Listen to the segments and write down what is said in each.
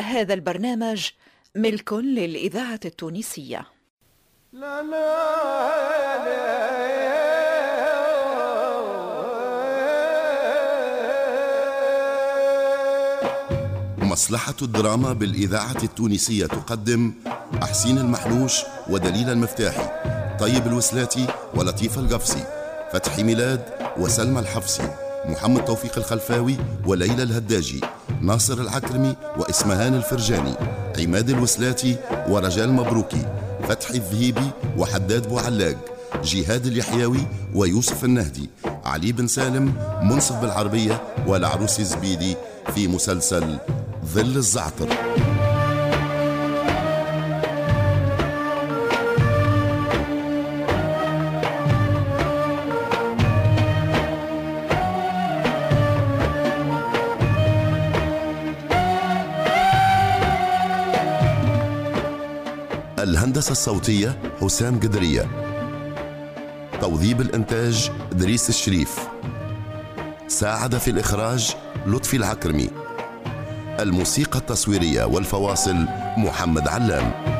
هذا البرنامج ملك للإذاعة التونسية. لا لا مصلحة الدراما بالإذاعة التونسية تقدم أحسين المحلوش ودليل المفتاحي طيب الوسلاتي ولطيف القفصي فتحي ميلاد وسلمى الحفصي محمد توفيق الخلفاوي وليلى الهداجي. ناصر العكرمي وإسمهان الفرجاني عماد الوسلاتي ورجال مبروكي فتحي الذهيبي وحداد بوعلاق جهاد اليحيوي ويوسف النهدي علي بن سالم منصف بالعربية والعروس زبيدي في مسلسل ظل الزعتر. الهندسة الصوتية حسام قدرية. توظيب الإنتاج دريس الشريف. ساعد في الإخراج لطفي العكرمي. الموسيقى التصويرية والفواصل محمد علام.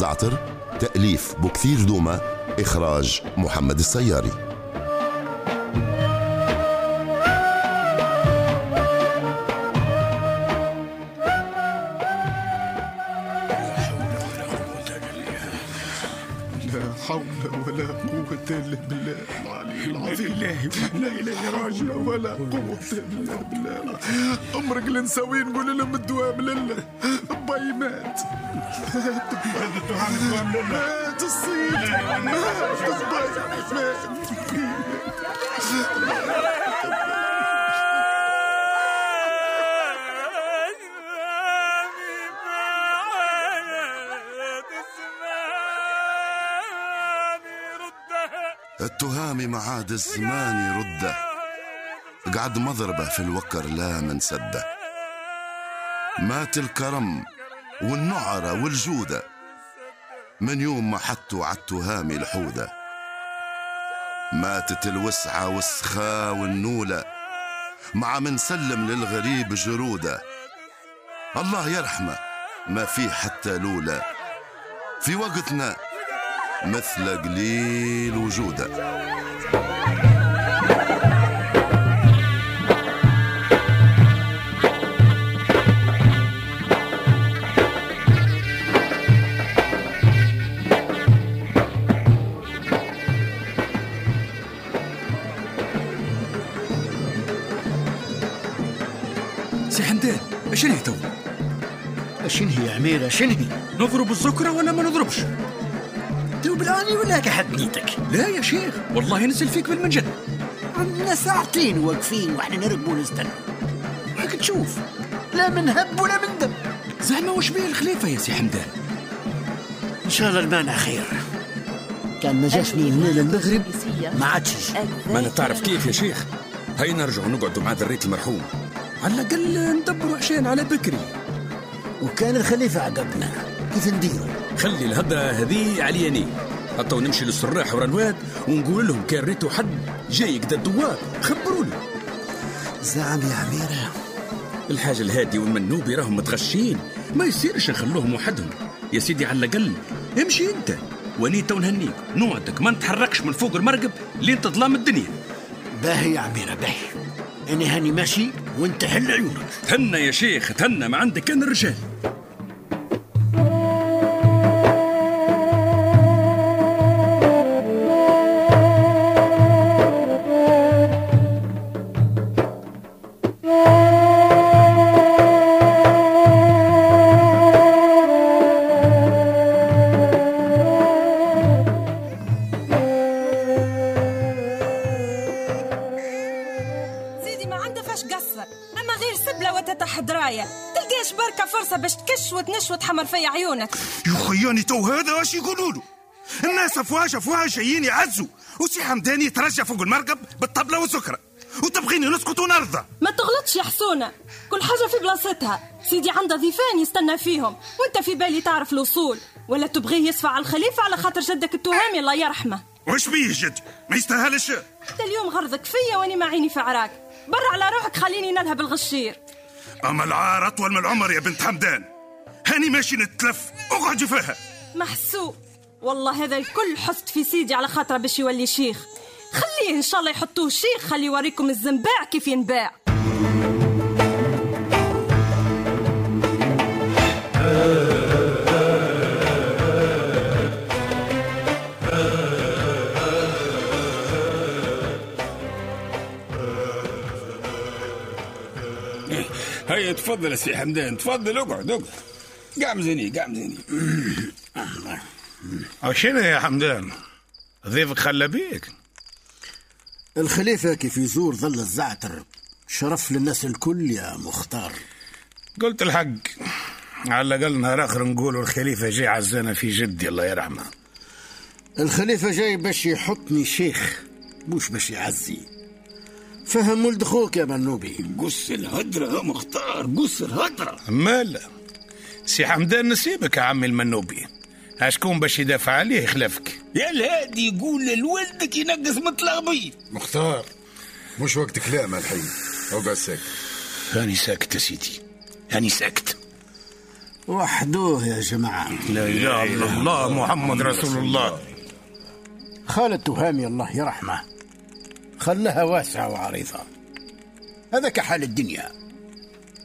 الزعتر تأليف بكثير دوما إخراج محمد السياري. العظيم لا إله راجع ولا قوة إلا بالله. أمرك لنسوي نقول لهم الدوام لله باي مات. مات الصيد. مات مات. التهامي معاد الزمان يرده قعد مضربة في الوكر لا من سده مات الكرم والنعرة والجودة من يوم ما حطوا عالتهامي الحودة ماتت الوسعة والسخاء والنولة. مع من سلم للغريب جرودة الله يرحمه ما في حتى لولا. في وقتنا مثل قليل وجوده سي حمدان شنو هي تو؟ شنو هي يا عميرة شنو هي؟ نضرب الزكرة ولا ما نضربش؟ بالاني ولا كحد نيتك لا يا شيخ والله نسل فيك بالمنجد عندنا ساعتين واقفين وإحنا نرقب ونستنى. راك تشوف لا من هب ولا من دب زعما واش بيه الخليفة يا سي حمدان؟ إن شاء الله المانع خير. كان ما جاشني هنا للمغرب ما عادش ما أنا تعرف كيف يا شيخ؟ هيا نرجعوا نقعدوا مع ذرية المرحوم. على الأقل ندبروا عشان على بكري. وكان الخليفة عقبنا. كيف نديروا؟ خلي الهدرة هذه علياني حتى ونمشي للسراح ورنوات ونقول لهم كان ريتو حد جاي قد الدوار خبروني. زعم يا عميرة. الحاج الهادي والمنوبي راهم متغشين ما يصيرش نخلوهم وحدهم. يا سيدي على الأقل امشي أنت ونيتا ونهنيك نوعدك ما نتحركش من فوق المرقب لين تظلام الدنيا. باهي يا عميرة باهي. أنا هاني ماشي وانت حل عيونك. تهنى يا شيخ تهنى ما عندك كان الرجال حمر في عيونك. يخياني تو هذا واش يقولوا له. الناس افواج افواج جايين يعزوا. وسي حمداني يترجى فوق المرقب بالطبلة والسكرة. وتبغيني نسكت ونرضى. ما تغلطش يا حسونة. كل حاجة في بلاصتها. سيدي عنده ضيفان يستنى فيهم. وانت في بالي تعرف الوصول. ولا تبغيه يصفى على الخليفة على خاطر جدك التهامي الله يرحمه. وش بيه جد؟ ما يستاهلش. انت اليوم غرضك فيا واني ما عيني في عراك. برا على روحك خليني نذهب الغشير. أما العار أطول من العمر يا بنت حمدان. هاني ماشي نتلف. اقعدي فيها محسوب. والله هذا الكل حست في سيدي على خاطره باش يولي شيخ. خليه إن شاء الله يحطوه شيخ خلي يوريكم الزنباع كيف ينباع. هيا تفضل يا سي حمدان تفضل اقعد اقعد قاعد زيني قاعد زيني. شنو يا حمدان؟ ضيفك خلى بيك. الخليفة كيف يزور ظل الزعتر. شرف للناس الكل يا مختار. قلت الحق. على الأقل نهار آخر نقولوا الخليفة جاي عزانا في جدي الله يرحمه. الخليفة جاي باش يحطني شيخ مش باش يعزي. فهم ولد خوك يا منوبي. قص الهدرة يا مختار قص الهدرة. مال سي حمدان نسيبك يا عمي المنوبي. أشكون باش يدافع عليه خلافك يا الهادي يقول لولدك ينقص متلغبي مختار مش وقت كلام الحين. اقعد ساكت. هاني ساكت يا سيدي. هاني ساكت. وحدوه يا جماعة. لا إله إلا الله محمد رسول الله. خالد تهامي الله يرحمه. خلها واسعة وعريضة. هذا كحال الدنيا.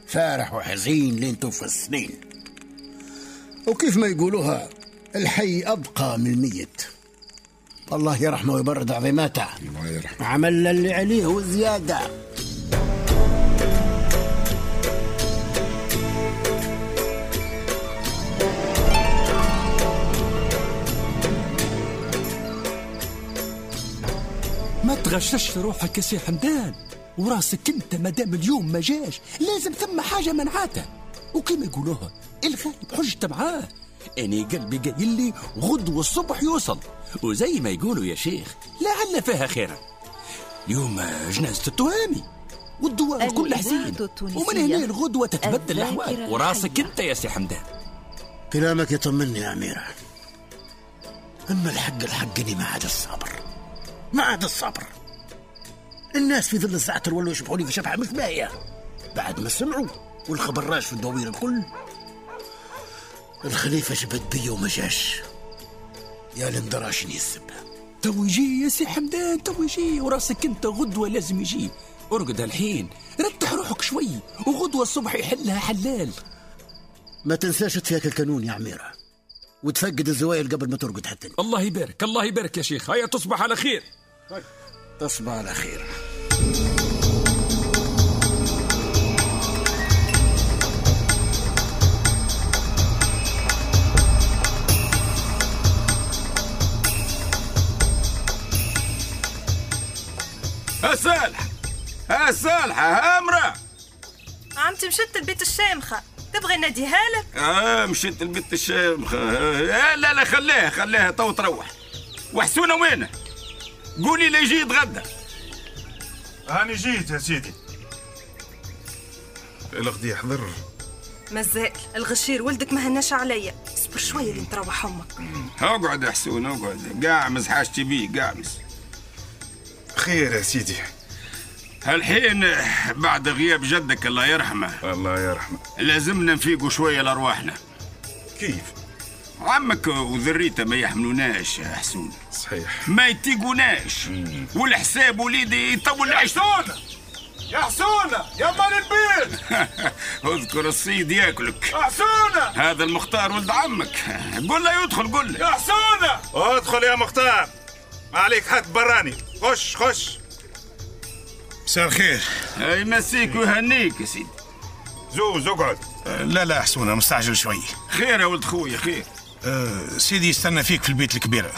فارح وحزين لين توفى السنين. وكيف ما يقولوها الحي أبقى من الميت. الله يرحمه ويبرد عظيماته. الله يرحمه. عمل اللي عليه وزيادة ما تغشش روحك يا سي حمدان. وراسك انت مادام اليوم ما جاش لازم ثم حاجة منعاته. وكما يقولوها الغالب حجته معاه أني قلبي قايل لي غدوة الصبح يوصل. وزي ما يقولوا يا شيخ لعل فيها خيرا. اليوم جنازة التهامي والدوار الكل حزين ومن هنا الغدوة تتبدل الأحوال. وراسك أنت يا سي حمدان. كلامك يطمني يا عميرة. أما الحق الحق أني ما عاد الصبر. ما عاد الصبر. الناس في ظل الزعتر ولوا يشبحوني في شبحة مش باهية بعد ما سمعوا والخبر راش في الدوير الكل. الخليفة جبت بي وما جاش يا لندرا شني السبة تو يجي يا سي حمدان تو يجي وراسك انت غدوة لازم يجي. ارقد الحين. ريح روحك شوي. وغدوة الصبح يحلها حلال. ما تنساش تفيك الكانون يا عميرة. وتفقد الزوايل قبل ما ترقد حتى. الله يبارك الله يبارك يا شيخ. هيا تصبح على خير. تصبح على خير. الصالحة امرأ عمتي مشت البيت الشامخة. تبغي ناديها لك؟ آه مشيت البيت الشامخ آه لا لا خليها خليها تو تروح. وحسونة وينه قولي لي يجي يتغدى هاني جيت يا سيدي. الغدي حضر مازال الغشير ولدك ما هناش عليا. اصبر شوية لين تروح أمك اقعد يا حسون اقعد. قاعمز حاجتي بيه قاعمز. خير يا سيدي. الحين بعد غياب جدك الله يرحمه. الله يرحمه. لازمنا نفيقوا شوية لأرواحنا. كيف؟ عمك وذريته ما يحملوناش يا حسون. صحيح. ما يتيقوناش. والحساب وليدي يطول حسون! يا حسونة يا مال البيت! اذكر الصيد ياكلك. حسونة هذا المختار ولد عمك. قول له يدخل قول له. يا حسونة أدخل يا مختار. ما عليك حد براني. خش خش. مساء الخير. يمسيك ويهنيك يا سيدي. زوز اقعد لا لا حسونة مستعجل شوي. خير يا ولد خويا خير. أه سيدي يستنى فيك في البيت الكبير.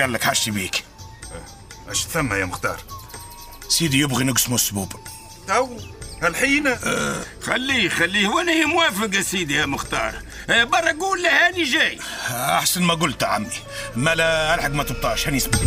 قال لك حاجتي بيك. إيش ثم يا مختار؟ سيدي يبغي نقسموا السبوب. تو الحين آه. خليه خليه وأنا موافق يا سيدي يا مختار. آه برا قول له هاني جاي. أحسن ما قلت عمي. ما لا الحق ما تبطاش هاني اسمع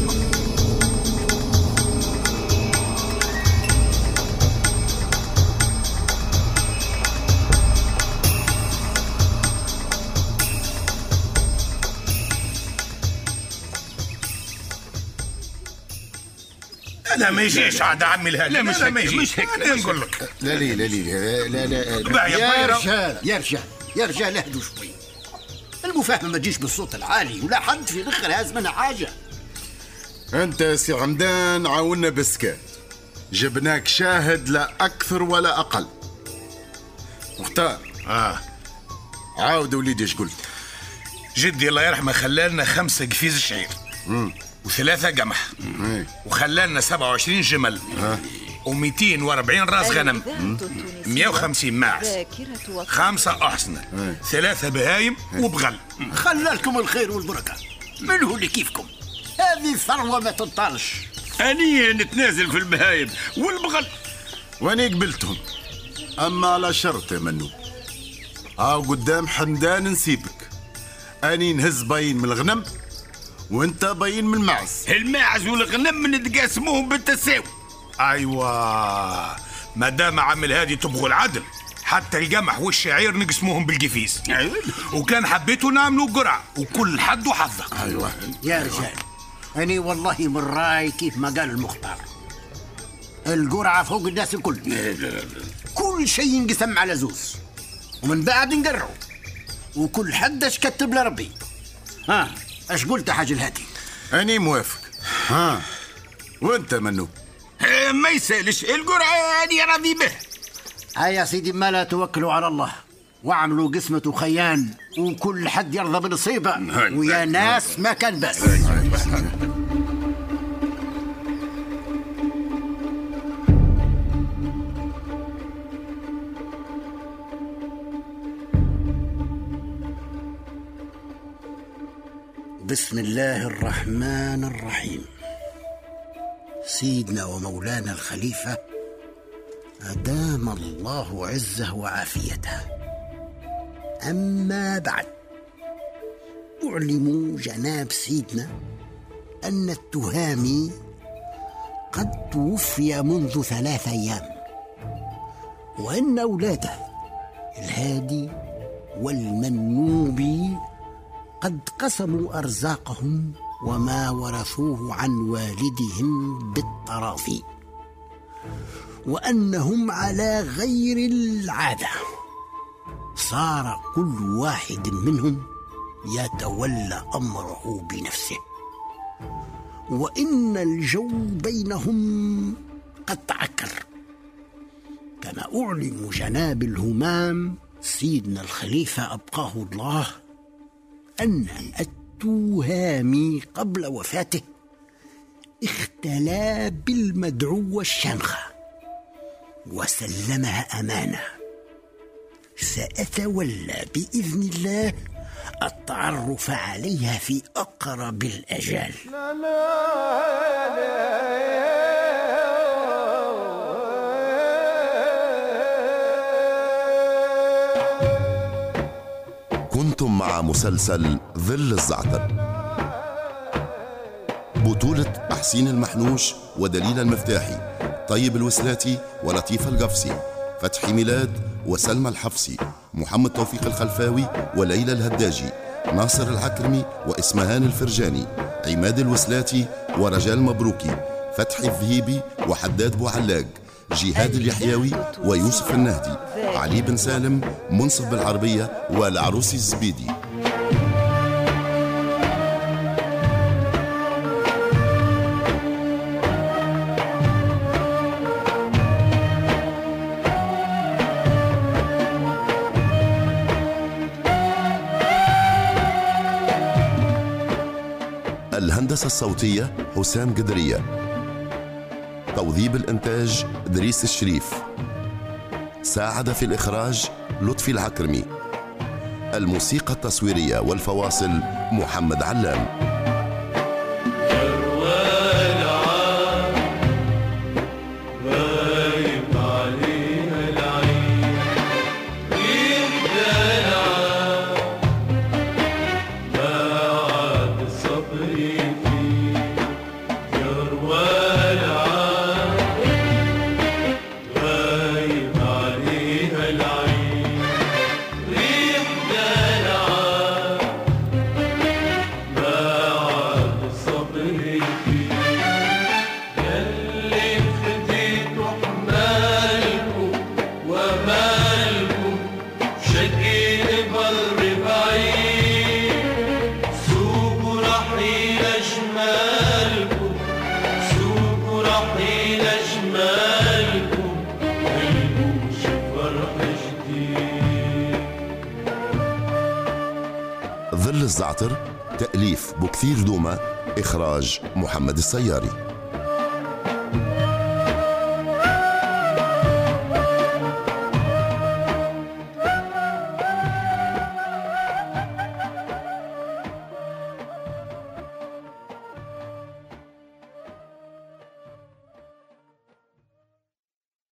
ما يجيش عاد عمي الهادي لا مش ما هيك يجيش مش هيك أنا نقول لك. لا لا لا لا لا لا يا رجال يا رجال يا رجال اهدوا شوي. المفاهمة ما تجيش بالصوت العالي ولا حد في الآخر هاز منها حاجة. أنت يا سي عمدان عاونا بالسكات جبناك شاهد لا أكثر ولا أقل. مختار. آه. عاود وليدي إيش قلت؟ جدي الله يرحمه خلالنا خمسة قفيز شعير. وثلاثة قمح وخلالنا 27 جمل. و240 راس غنم. 150 ماعز. خمسة أحصنة. ثلاثة بهايم وبغل. خلالكم الخير والبركة. من هو اللي كيفكم؟ هذه ثروة ما تنطالش أني نتنازل في البهايم والبغل. وأني قبلتهم. أما على شرط يا منو. ها قدام حمدان نسيبك. أني نهز باين من الغنم وانت باين من المعز الماعز والغنم نتقاسموهم بالتساوي أيوه. ما دام عمل هذه تبغوا العدل. حتى القمح والشعير نقسموهم بالقفيز وكان حبيتوا نعملوا قرعة وكل حد وحظه أيوه. يا رجال أنا والله من رأي كيف ما قال المختار. القرعة فوق الناس الكل. كل شيء ينقسم على زوز. ومن بعد نقرعوا وكل حد اش كتب لربي ها. اش قلت حاج الهادي؟ أني موافق. ها. وأنت منو؟ آه، ما يسألش. القرعة اني راضي به. هيا يا سيدي ما لا توكلوا على الله. واعملوا قسمة خيان وكل حد يرضى بنصيبه. ويا ناس ما كان بس بسم الله الرحمن الرحيم. سيدنا ومولانا الخليفة أدام الله عزه وعافيته. أما بعد أعلم جناب سيدنا أن التهامي قد توفي منذ ثلاث أيام وأن أولاده الهادي والمنوبي قد قسموا أرزاقهم وما ورثوه عن والدهم بالتراضي وأنهم على غير العادة. صار كل واحد منهم يتولى أمره بنفسه. وإن الجو بينهم قد تعكر كما أعلم جناب الهمام سيدنا الخليفة أبقاه الله أن التهامي قبل وفاته اختلى بالمدعو الشنخة وسلمها أمانة. سأتولى بإذن الله التعرف عليها في أقرب الأجال. كنتم مع مسلسل ظل الزعتر. بطولة أحسين المحنوش ودليل المفتاحي طيب الوسلاتي ولطيف القفصي فتحي ميلاد وسلمى الحفصي محمد توفيق الخلفاوي وليلى الهداجي ناصر العكرمي وإسمهان الفرجاني عماد الوسلاتي ورجال مبروكي فتحي الذهيبي وحداد بوعلاق. جهاد اليحيوي ويوسف النهدي علي بن سالم منصف بالعربية والعروسي الزبيدي. الهندسة الصوتية حسام قدرية. توظيب الإنتاج إدريس الشريف. ساعد في الإخراج لطفي العكرمي. الموسيقى التصويرية والفواصل محمد علام. الزعتر تأليف بكثير دومة إخراج محمد السياري.